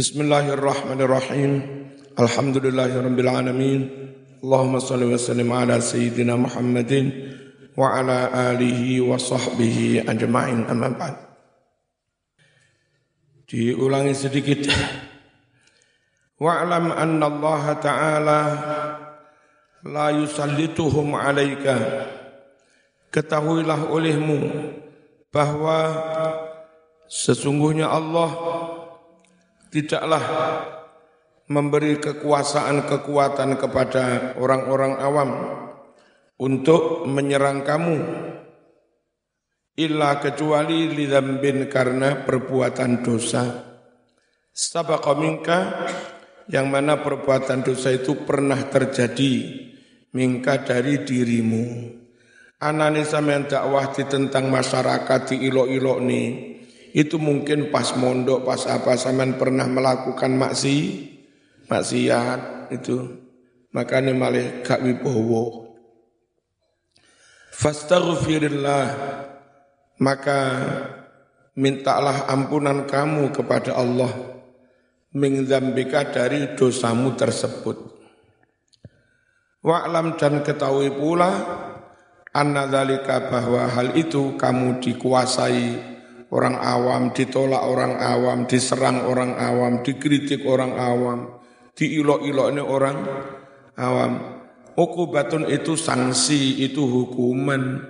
Bismillahirrahmanirrahim. Alhamdulillahirabbil alamin. Allahumma shalli wa sallim ala sayyidina Muhammadin wa ala alihi wa sahbihi ajma'in amma ba'd. Diulangi sedikit. Wa'lam anna Allah Ta'ala la yusallituhum alaika. Ketahuilah olehmu bahwa sesungguhnya Allah tidaklah memberi kekuasaan kekuatan kepada orang-orang awam untuk menyerang kamu. Illa kecuali lidambin karena perbuatan dosa. Sabaqa minka yang mana perbuatan dosa itu pernah terjadi mingka dari dirimu. Anani sampean dakwah di tentang masyarakat di ilok-ilok nih itu mungkin pas mondok, pas apa sampean pernah melakukan maksi, maksiat itu. Makanya malah gak wibowo. Fastaghfirillah maka mintalah ampunan kamu kepada Allah mengzambika dari dosamu tersebut. Wa'lam dan ketahui pula anna bahwa hal itu kamu dikuasai orang awam, ditolak orang awam, diserang orang awam, dikritik orang awam, diilok-ilok ini orang awam. Ukubatun itu sanksi, itu hukuman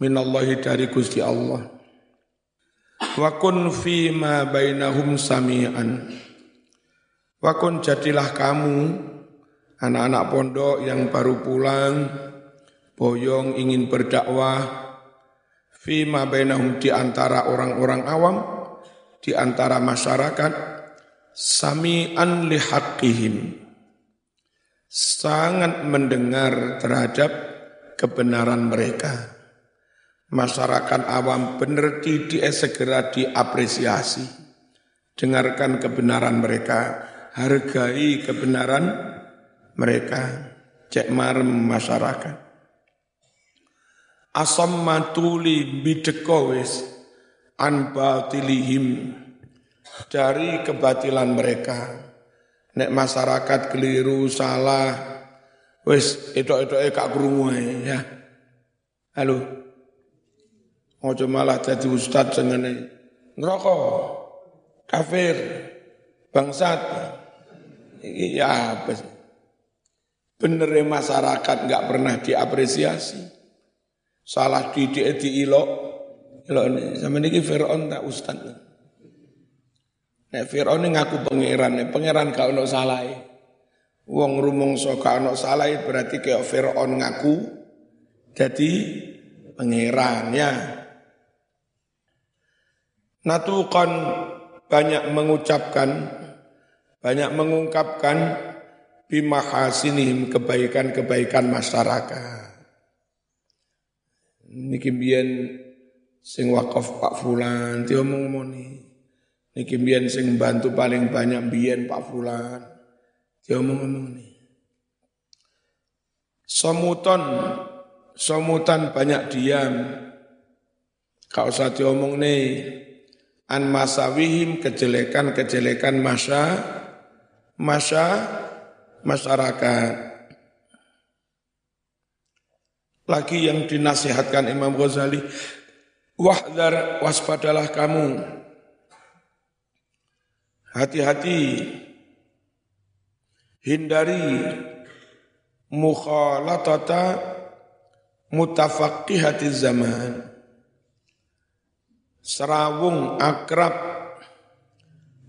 minallahi dari Gusti Allah. Wa kun fi ma bainahum sami'an. Wa kun jadilah kamu anak-anak pondok yang baru pulang, boyong ingin berdakwah, fima bainahum di antara orang-orang awam, di antara masyarakat, sami'an lihaqqihim. Sangat mendengar terhadap kebenaran mereka. Masyarakat awam benar tidak segera diapresiasi. Dengarkan kebenaran mereka, hargai kebenaran mereka. Cek marem masyarakat asamma tuli bideko wis an batilihim. Dari kebatilan mereka. Nek masyarakat keliru salah wis itu-itu kak krungu ya. Halo. Ojo malah jadi ustad sengene ngerokok kafir. Bangsat. Ya apa bener masyarakat nggak pernah diapresiasi Salah didik di ilok. Ini. Sama ini Fir'aun tak ustad. Nek Fir'aun ngaku pangeran. Pangeran gak ada salah. Wong so gak ada salah berarti kayak Fir'aun ngaku. Jadi pangeran ya. Natukan banyak mengucapkan, banyak mengungkapkan bimahasinihim kebaikan-kebaikan masyarakat. Niki biyen sing wakaf Pak Fulan diomong moni. Niki biyen sing bantu paling banyak biyen Pak Fulan. Diomong-omong nih. Somuton, somutan banyak diam. Kau usah diomong nih. An masawihim kejelekan-kejelekan masa, masa masyarakat. Lagi yang dinasihatkan Imam Ghazali, wahdar waspadalah kamu. Hati-hati hindari mukhalatata mutafaqihati zaman. Serawung akrab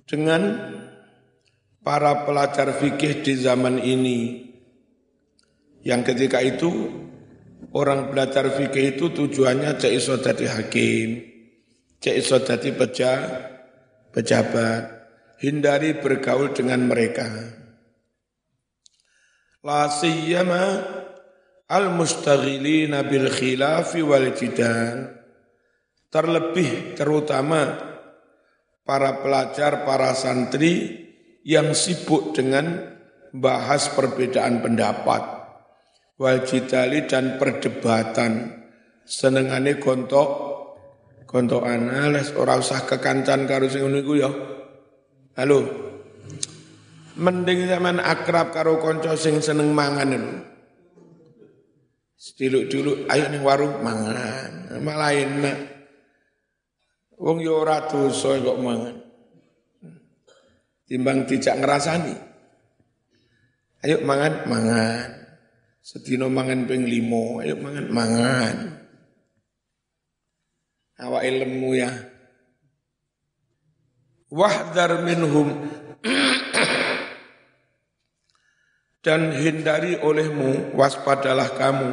dengan para pelajar fikih di zaman ini yang ketika itu Orang belajar fikih itu tujuannya cek iso jadi hakim, cek iso jadi peja, pejabat, hindari bergaul dengan mereka. La siyama al mustaghilina bil khilafi wal jidal. Terlebih terutama para pelajar, para santri yang sibuk dengan bahas perbedaan pendapat wal jidali dan perdebatan senengane gontok gontokan les ora usah kekancan karo sing ngono iku ya Halo. Mending zaman akrab karo konco sing seneng mangan lho. Dulu-dulu ayo ning warung mangan, malah enak. Wong yo ora dosa kok mangan. Timbang tidak ngerasani. Ayo mangan, mangan. Sedino mangan ping limo, ayo mangan, mangan. Awak ilmu ya. Wahdar minhum. Dan hindari olehmu waspadalah kamu.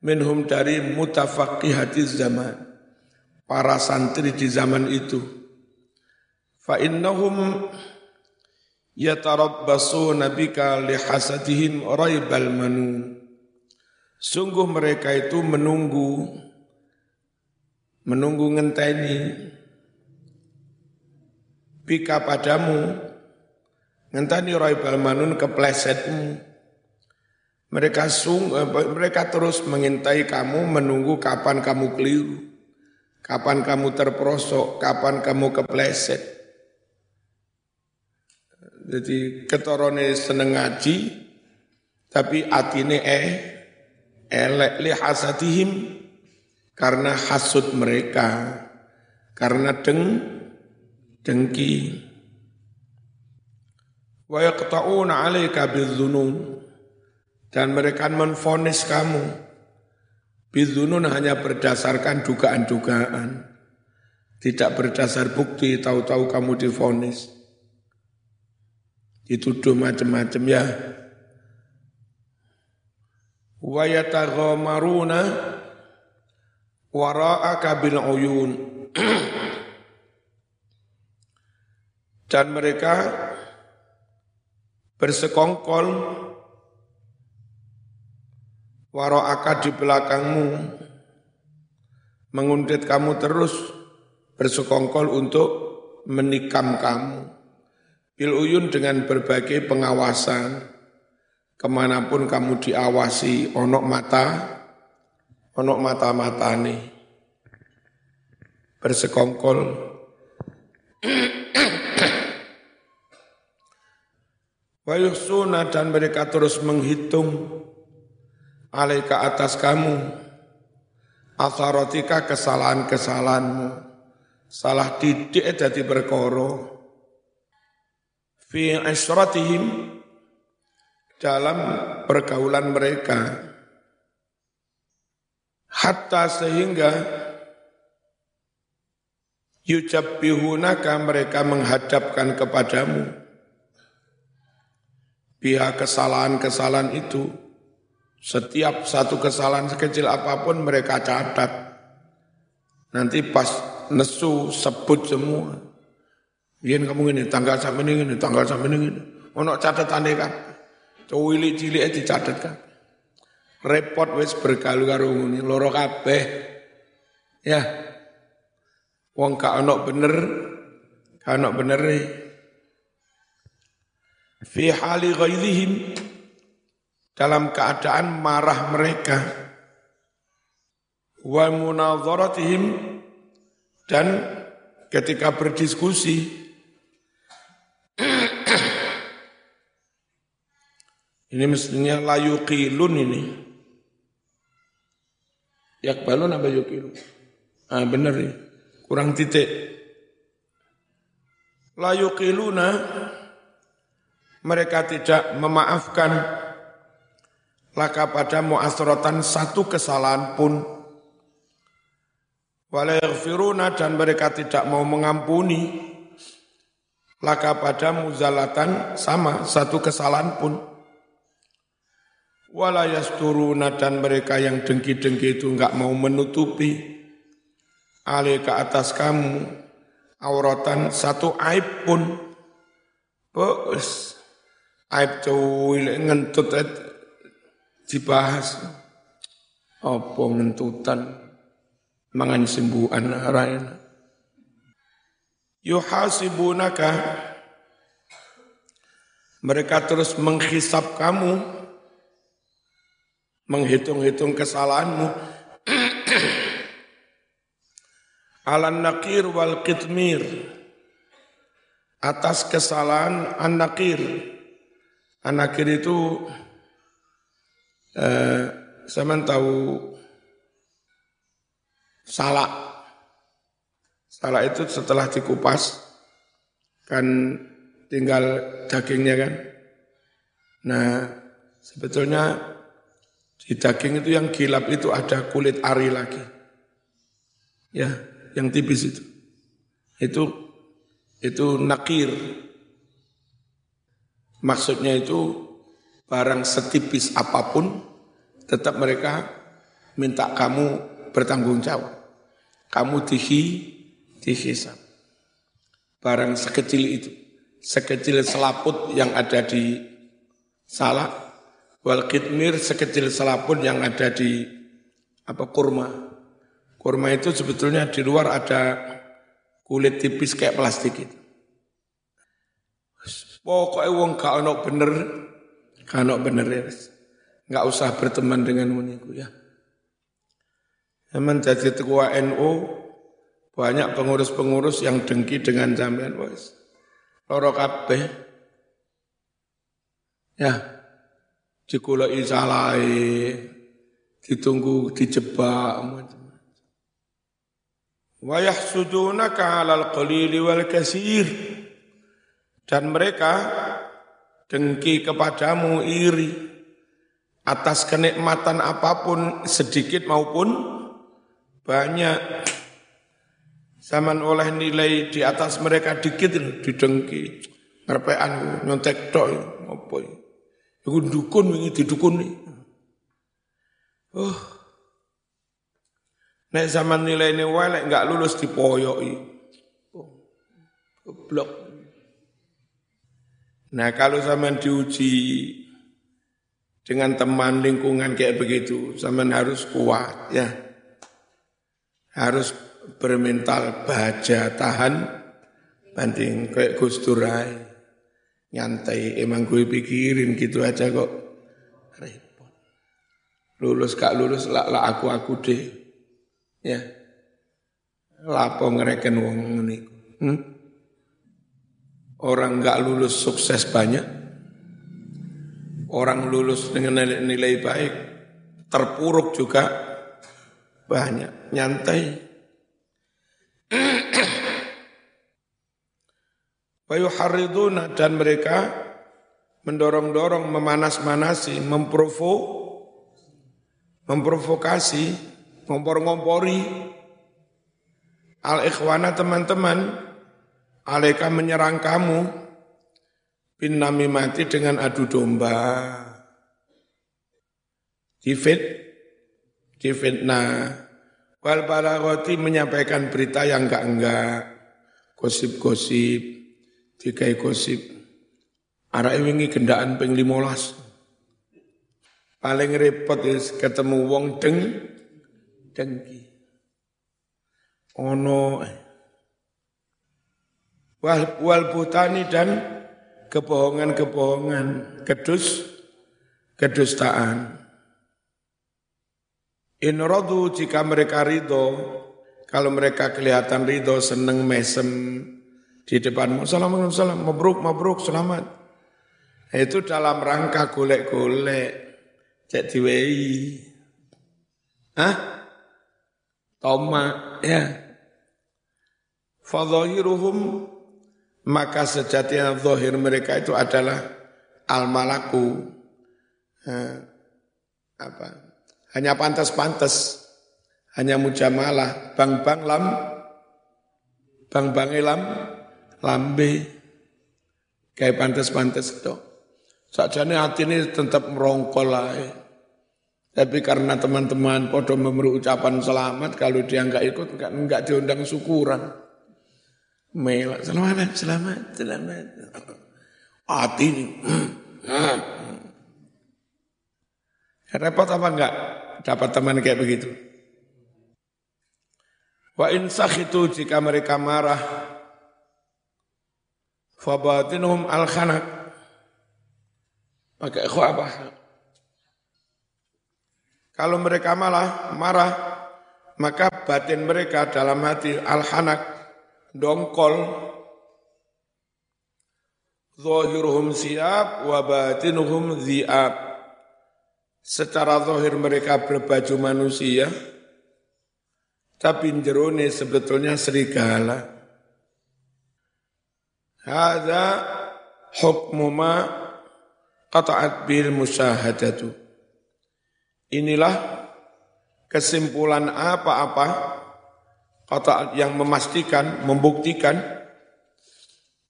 Minhum dari mutafaqihati zaman. Para santri di zaman itu. Fa innahum yatarabbasuna bika lihasadihim raibal manun sungguh mereka itu menunggu menunggu ngenteni bika padamu Ngentani raibal manun keplesetmu. Mereka sung, mereka terus mengintai kamu, menunggu kapan kamu keliru, kapan kamu terperosok, kapan kamu kepleset. Jadi ketorone seneng ngaji, tapi atine eh elek li hasatihim karena hasud mereka, karena deng dengki. Wa yaqta'una 'alaika bidzunun dan mereka menfonis kamu. Bidzunun hanya berdasarkan dugaan-dugaan tidak berdasar bukti tahu-tahu kamu difonis dituduh macam-macam ya. Wa yataghamaruna wara'aka bil uyun. Dan mereka bersekongkol waro'aka di belakangmu. Menguntit kamu terus bersekongkol untuk menikam kamu bil uyun dengan berbagai pengawasan ke mana pun kamu diawasi onok mata onok mata-mata nih bersekongkol Wayusuna dan mereka terus menghitung alaika atas kamu. Asarotika kesalahan-kesalahanmu. Salah didik jadi berkoro fi asratihim dalam pergaulan mereka hatta sehingga yujabbihunaka mereka menghadapkan kepadamu pihak kesalahan-kesalahan itu, setiap satu kesalahan sekecil apa pun mereka catat. Nanti pas nesu sebut semua. Biar kamu ini tanggal sampai ini, ini tanggal sampai ini, ini. Ono catatan kan. Cowili cilik dicatat kan. Repot wis bergalu karo ngene loro kabeh. Ya. Wong gak ono bener, gak ono bener nih fi hali ghaidhihim dalam keadaan marah mereka wa munadharatihim dan ketika berdiskusi ini mestinya layu qilun ini. Yakbalun apa yuqilun? Ah benar ya kurang titik. Layu qiluna mereka tidak memaafkan. Laka pada mu'asrotan satu kesalahan pun. Walayaghfiruna dan mereka tidak mau mengampuni laka pada muzalatan sama satu kesalahan pun. Walayasturuna dan mereka yang dengki-dengki itu enggak mau menutupi. Alih ke atas kamu auratan satu aib pun. Bos, aib cuwil ngentut dibahas. Apa ngentutan? Mangan sembuhan raina yuhasibunaka mereka terus menghisap kamu menghitung-hitung kesalahanmu alan nakir wal kitmir atas kesalahan anakir. Anakir itu eh, saya tahu salah. Salah itu setelah dikupas kan tinggal dagingnya kan. Nah, sebetulnya di daging itu yang gilap itu ada kulit ari lagi. Ya, yang tipis itu. Itu itu nakir. Maksudnya itu barang setipis apa pun tetap mereka minta kamu bertanggung jawab. Kamu dihi dihisap. Barang sekecil itu, sekecil selaput yang ada di salah Wal kitmir sekecil selapun yang ada di apa kurma. Kurma itu sebetulnya di luar ada kulit tipis kayak plastik itu. Pokoknya wong gak ono bener, gak ono bener ya. Gak usah berteman dengan muniku ya. Emang jadi ketua NU banyak pengurus-pengurus yang dengki dengan jaminan wis. Loro kabeh. Ya, dikulai salai, ditunggu dijebak wa yahsudunaka 'alal qalili wal kasir dan mereka dengki kepadamu iri atas kenikmatan apa pun sedikit maupun banyak zaman oleh nilai di atas mereka dikit didengki ngerpean nyontek tok apa ya Iku dukun wingi didukun. Oh. Nek zaman nilai ini wae enggak lulus dipoyoki. Oh. Goblok. Nah, kalau zaman diuji dengan teman lingkungan kayak begitu, zaman harus kuat ya. Harus bermental baja tahan banding kayak Gus Durai nyantai emang gue pikirin gitu aja kok. Repot. Lulus gak lulus lah, lah aku aku deh. Ya. Lapo ngereken wong ini hmm? orang gak lulus sukses banyak. Orang lulus dengan nilai, nilai baik terpuruk juga banyak. Nyantai Wayuharriduna dan mereka mendorong-dorong, memanas-manasi, memprovo, memprovokasi, ngompor-ngompori al-ikhwana teman-teman, alaika menyerang kamu bin mati dengan adu domba. Difit, difitnah. Wal balagoti menyampaikan berita yang enggak-enggak, gosip-gosip, dikai gosip. Arah wingi gendaan ping 15 paling repot is ketemu wong deng dengki. Ono wal, wal butani dan kebohongan-kebohongan kedus kedustaan in rodu jika mereka ridho kalau mereka kelihatan ridho seneng mesem di depanmu. Assalamualaikum, salam, mabruk, mabruk, selamat. Itu dalam rangka golek-golek, cek diwei. Hah? Toma, ya. Fadhahiruhum, maka sejatinya zahir mereka itu adalah al-malaku. Eh, apa? Hanya pantas-pantas, hanya mujamalah, bang-bang lam, bang-bang lam, lambe kayak pantas-pantas itu. Sakjane hati ini tetap merongkol lah. Tapi karena teman-teman podo memberi ucapan selamat, kalau dia enggak ikut, enggak, enggak diundang syukuran. Melak, selamat, selamat, selamat. Hati ini. Repot apa enggak dapat teman kayak begitu? Wa insah itu jika mereka marah, Fabatinuhum al-khanak. Pakai apa? Kalau mereka malah marah, maka batin mereka dalam hati al-hanak, dongkol, zahiruhum siap wa batinuhum dhi'ab. Secara zahir mereka berbaju manusia, tapi jerone sebetulnya serigala. Hada hukmu ma qata'at bil musyahadatu. Inilah kesimpulan apa-apa kata yang memastikan, membuktikan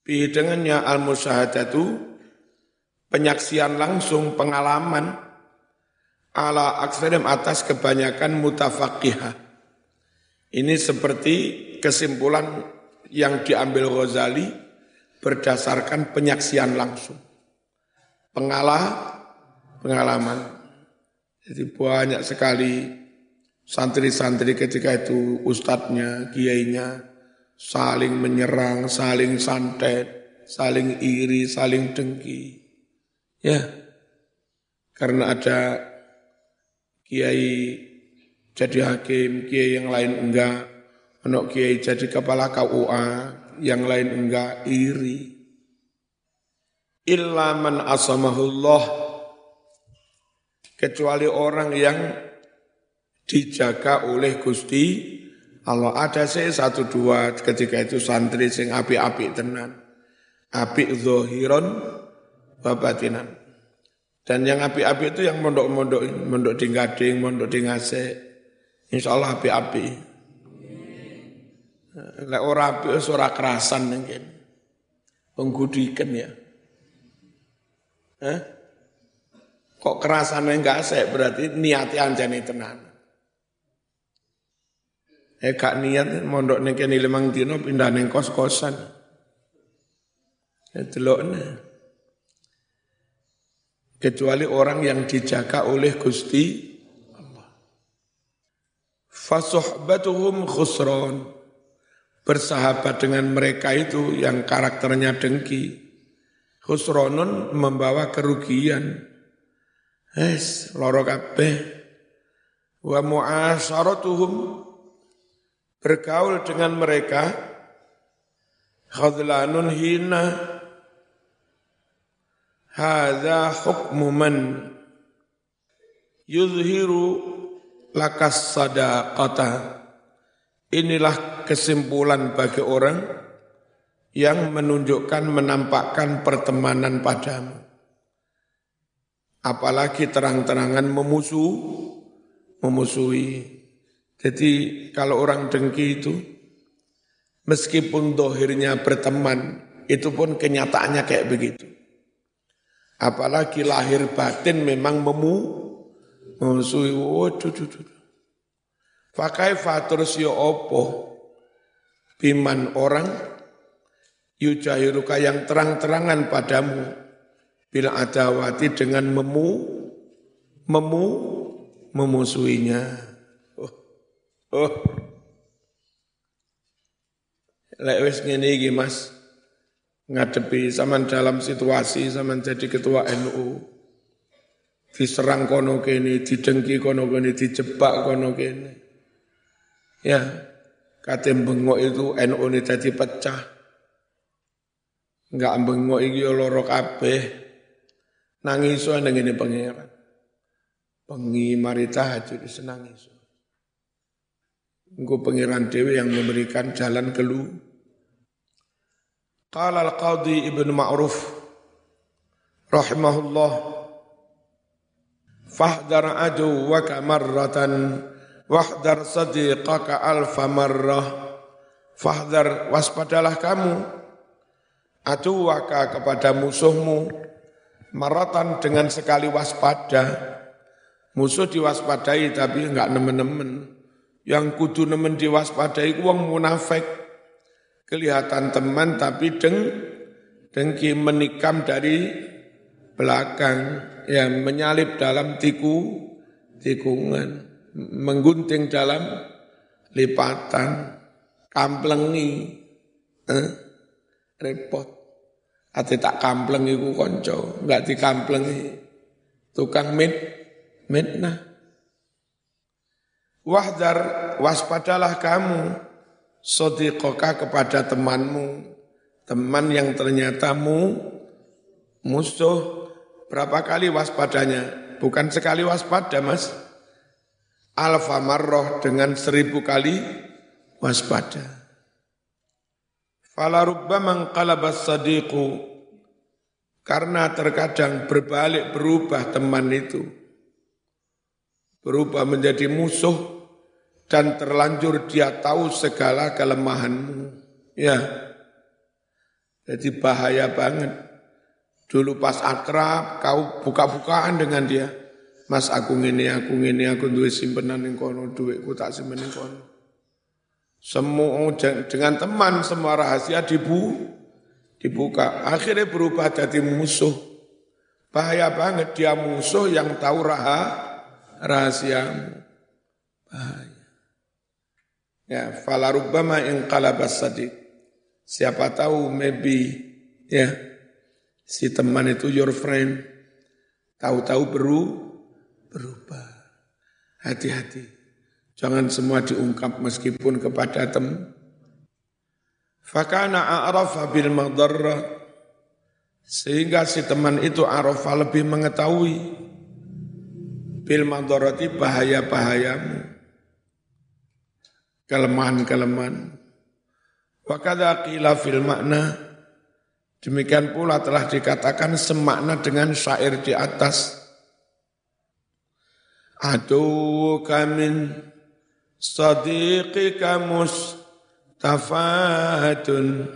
dengannya al-musyahadatu penyaksian langsung pengalaman ala aksarim atas kebanyakan mutafakihah. Ini seperti kesimpulan yang diambil Ghazali berdasarkan penyaksian langsung. Pengalah, pengalaman. Jadi banyak sekali santri-santri ketika itu ustadznya, kiainya, saling menyerang, saling santet, saling iri, saling dengki. Ya, karena ada kiai jadi hakim, kiai yang lain enggak, anak kiai jadi kepala KUA, yang lain enggak iri. Illa man asamahullah kecuali orang yang dijaga oleh Gusti Allah ada sih satu dua ketika itu santri sing api-api tenan. Api zohiron babatinan. Dan yang api-api itu yang mondok-mondok, mondok di Gading, mondok di Ngase. Insya Allah api-api. Lek ora api ora kerasan mungkin. Penggudikan ya. Hah? Kok kerasan enggak asik berarti niati anjani tenan. Eh gak niat mondok ning kene limang dino pindah ning kos-kosan. Ya delokne kecuali orang yang dijaga oleh Gusti Allah. Fasuhbatuhum khusron. Bersahabat dengan mereka itu yang karakternya dengki. Khusronun membawa kerugian. Es, loro kabeh. Wa mu'asaratuhum bergaul dengan mereka khadlanun hina Hada hukmu man yuzhiru lakas sadaqata. Inilah kesimpulan bagi orang yang menunjukkan, menampakkan pertemanan padamu. Apalagi terang-terangan memusuh, memusuhi. Jadi kalau orang dengki itu, meskipun dohirnya berteman, itu pun kenyataannya kayak begitu. Apalagi lahir batin memang memu memusuhi. Waduh, duh, duh. Fakai faturus yo opo biman orang yujahiruka yang terang-terangan padamu bila adawati dengan memu memu memusuhinya. Oh, oh. Lek wis ngene iki Mas ngadepi zaman dalam situasi zaman jadi ketua NU diserang kono kene didengki kono kene dijebak kono kene. Ya katem bengok itu NU ini jadi pecah. Enggak bengok iki ya loro kabeh. Nangis nang ini pangeran. Pengi mari tahajud senangis Engkau pangeran dewi yang memberikan jalan keluar Qala al-Qadhi Ibn Ma'ruf rahimahullah fahdar aduwaka marratan wahdar sadiqaka alfa marrah. Fahdar waspadalah kamu. Aduwaka kepada musuhmu marratan dengan sekali waspada. Musuh diwaspadai tapi enggak nemen-nemen. Yang kudu nemen diwaspadai uang munafik kelihatan teman tapi deng dengki menikam dari belakang. Yang menyalip dalam tiku tikungan. Menggunting dalam lipatan. Kamplengi eh, repot. Ati tak kampleng iku kanca enggak dikamplengi. Tukang mit mitnah. Wahdar waspadalah kamu sodikoka kepada temanmu, teman yang ternyata mu, musuh berapa kali waspadanya? Bukan sekali waspada mas. Alfa marroh dengan seribu kali waspada. Falarubba mengkalabas sadiqu. Karena terkadang berbalik berubah teman itu. Berubah menjadi musuh dan terlanjur dia tahu segala kelemahanmu. Ya, jadi bahaya banget. Dulu pas akrab, kau buka-bukaan dengan dia. Mas aku ngini, aku ngini, aku duwe simpenan yang kono, duitku tak simpen yang kono. Semua dengan teman semua rahasia dibu, dibuka. Akhirnya berubah jadi musuh. Bahaya banget dia musuh yang tahu raha, rahasiamu. Bahaya. Ya, falarubama inqalabas sadiq. Siapa tahu maybe ya si teman itu your friend tahu-tahu beru berubah. Hati-hati. Jangan semua diungkap meskipun kepada tem. Fakana a'rafa bil madarra sehingga si teman itu arafa lebih mengetahui bil madarrati bahaya-bahayamu kelemahan-kelemahan. Wa kadza qila fil makna. Demikian pula telah dikatakan semakna dengan syair di atas. Adu kamin sadiqika mustafatun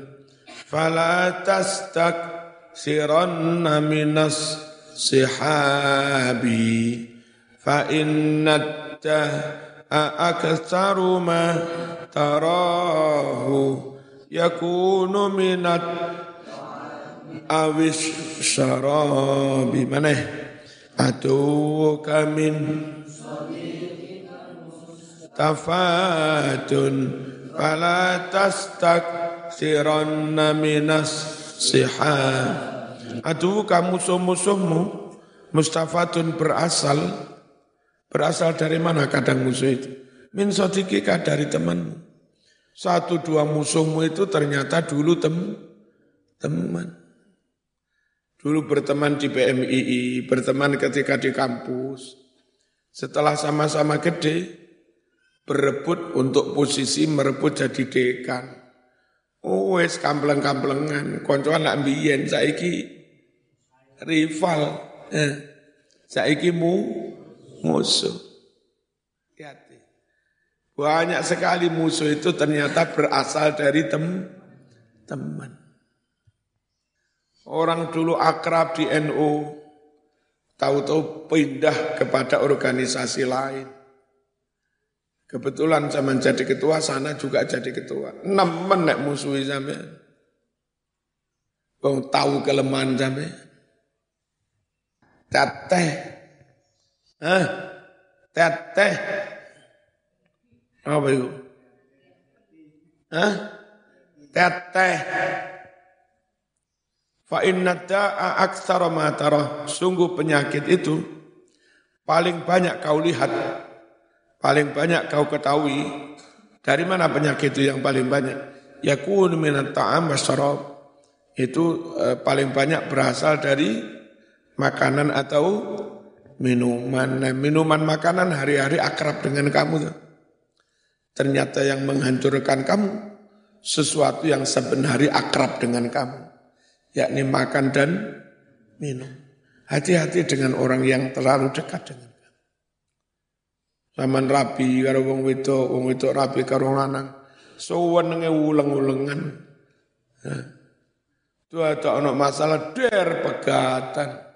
fala tastak siranna minas sihabi. Fa innat aktsaru ma tarahu yakunu minat awis syarabi mana atau kamin tafatun fala tastak siranna minas sihab Aduh kamu musuh-musuhmu mustafatun berasal berasal dari mana kadang musuh itu min sodikika dari temanmu satu dua musuhmu itu ternyata dulu tem teman. Dulu berteman di PMII, berteman ketika di kampus. Setelah sama-sama gede, berebut untuk posisi merebut jadi dekan. Oh wes kampleng-kamplengan, koncoan nak biyen saiki rival. Eh, saiki mu musuh. Banyak sekali musuh itu ternyata berasal dari tem teman. Orang dulu akrab di NU, tahu-tahu pindah kepada organisasi lain. Kebetulan saya menjadi ketua, sana juga jadi ketua. Nemen nek. Bang tahu kelemahan sampean. Teteh. Hah? Teteh apa itu? Hah? Teteh. Fa inna da'a aktsara ma Sungguh penyakit itu paling banyak kau lihat, paling banyak kau ketahui. Dari mana penyakit itu yang paling banyak? Yakun minat ta'am wasyarab. Itu eh, paling banyak berasal dari makanan atau minuman. Nah, minuman makanan hari-hari akrab dengan kamu tuh. Ternyata yang menghancurkan kamu sesuatu yang sebenarnya akrab dengan kamu, yakni makan dan minum. Hati-hati dengan orang yang terlalu dekat dengan kamu. Zaman rapi karo wong wedok, wong wedok rapi karo lanang. Suwenenge uleng-ulengan. Itu ada ono masalah der pegatan.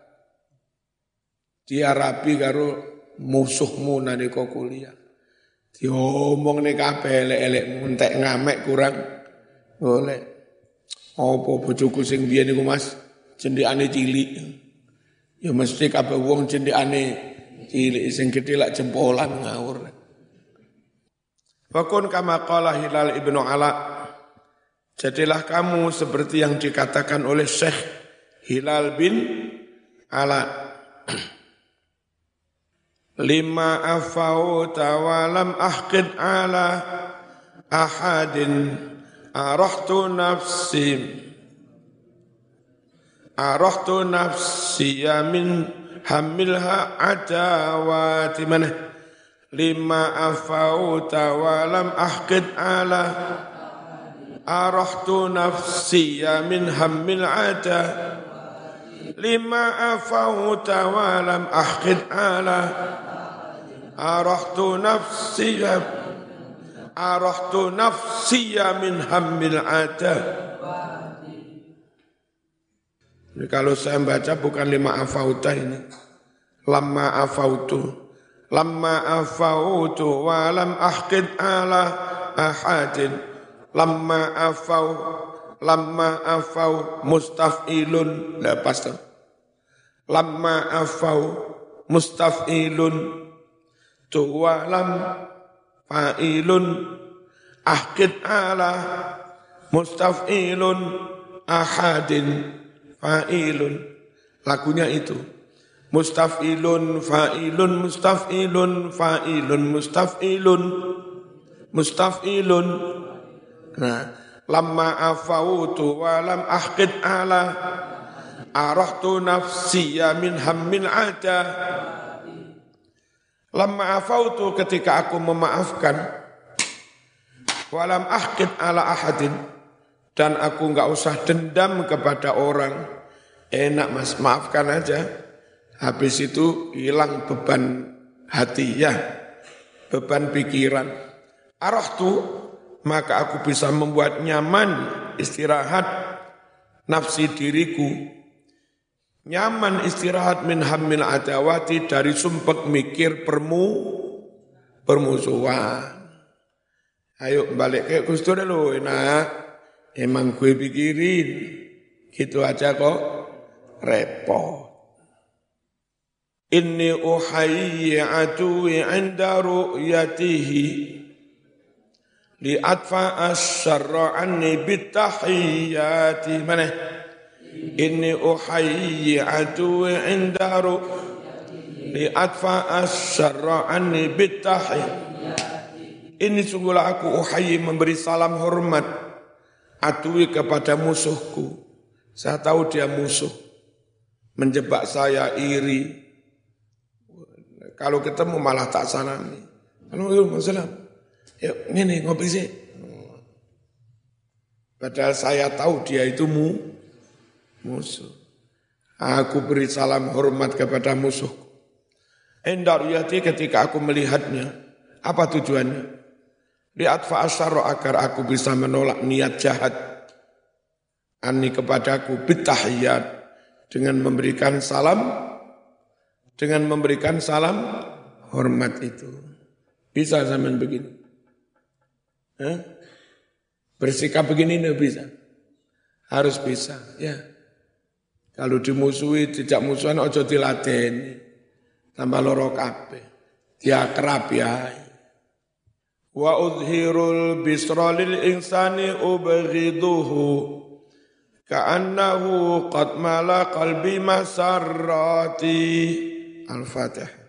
Dia rapi karo musuhmu nalika kuliah. Diomong nih kabeh elek-elek muntek ngamek kurang golek. Apa bojoku sing biyen niku Mas cendhekane cilik. Ya mesti kabeh wong cendhekane cilik sing gedhe lak jempolan ngawur. Fakun kama qala Hilal ibnu Ala. Jadilah kamu seperti yang dikatakan oleh Syekh Hilal bin Ala lima afauta walam ahqid ala ahadin arahtu nafsi arahtu nafsiya min hamilha adawati mana lima afauta walam ahqid ala arahtu nafsiya min hamil ada lima afauta walam ahqid ala arahtu nafsiya arahtu nafsiya min hamil ada ini kalau saya baca bukan lima afauta ini. Lama afautu. Lama afautu walam ahqid ala ahadin. Lama afau. Lama afau mustafilun. Lepas tuh. Lama afau mustafilun. Tuwalam fa'ilun. Ahqid ala mustafilun ahadin fa'ilun. Lagunya itu. Mustafilun, fa'ilun, mustafilun, fa'ilun, mustafilun, mustafilun. Nah, lamma afawutu wa lam ahqid ala arahtu nafsiya min hammin ada. Lamma afautu ketika aku memaafkan walam ahqid ala ahadin dan aku nggak usah dendam kepada orang. Enak mas, maafkan aja. Habis itu hilang beban hati ya, beban pikiran. Arah tu maka aku bisa membuat nyaman istirahat nafsi diriku. Nyaman istirahat min hamil adawati dari sumpek mikir permu permusuhan. Ayo balik ke Gusti dulu, enak. Emang gue pikirin, gitu aja kok repot. Inni uhayyi aduwi inda ru'yatihi li atfa asyarra anni bitahiyyati mana inni uhayyi aduwi inda ru'yatihi li atfa asyarra anni bitahiyyati ini sungguhlah aku uhayyi memberi salam hormat adui kepada musuhku. Saya tahu dia musuh. Menjebak saya iri. Kalau ketemu malah tak salami. Assalamualaikum Yuk, ini ngopi sih. Padahal saya tahu dia itu mu, musuh. Aku beri salam hormat kepada musuhku. Endar yati ketika aku melihatnya. Apa tujuannya? Lihat fa'asyara agar aku bisa menolak niat jahat ani kepadaku bitahiyat dengan memberikan salam dengan memberikan salam hormat itu. Bisa zaman begini. Bersikap begini tidak bisa. Harus bisa, ya. Kalau dimusuhi, tidak musuhan, ojo diladen. Tambah loro kabeh. Dia kerap ya wa udhirul bisra lil insani ubghiduhu ka'annahu qad mala qalbi masarrati al-fatih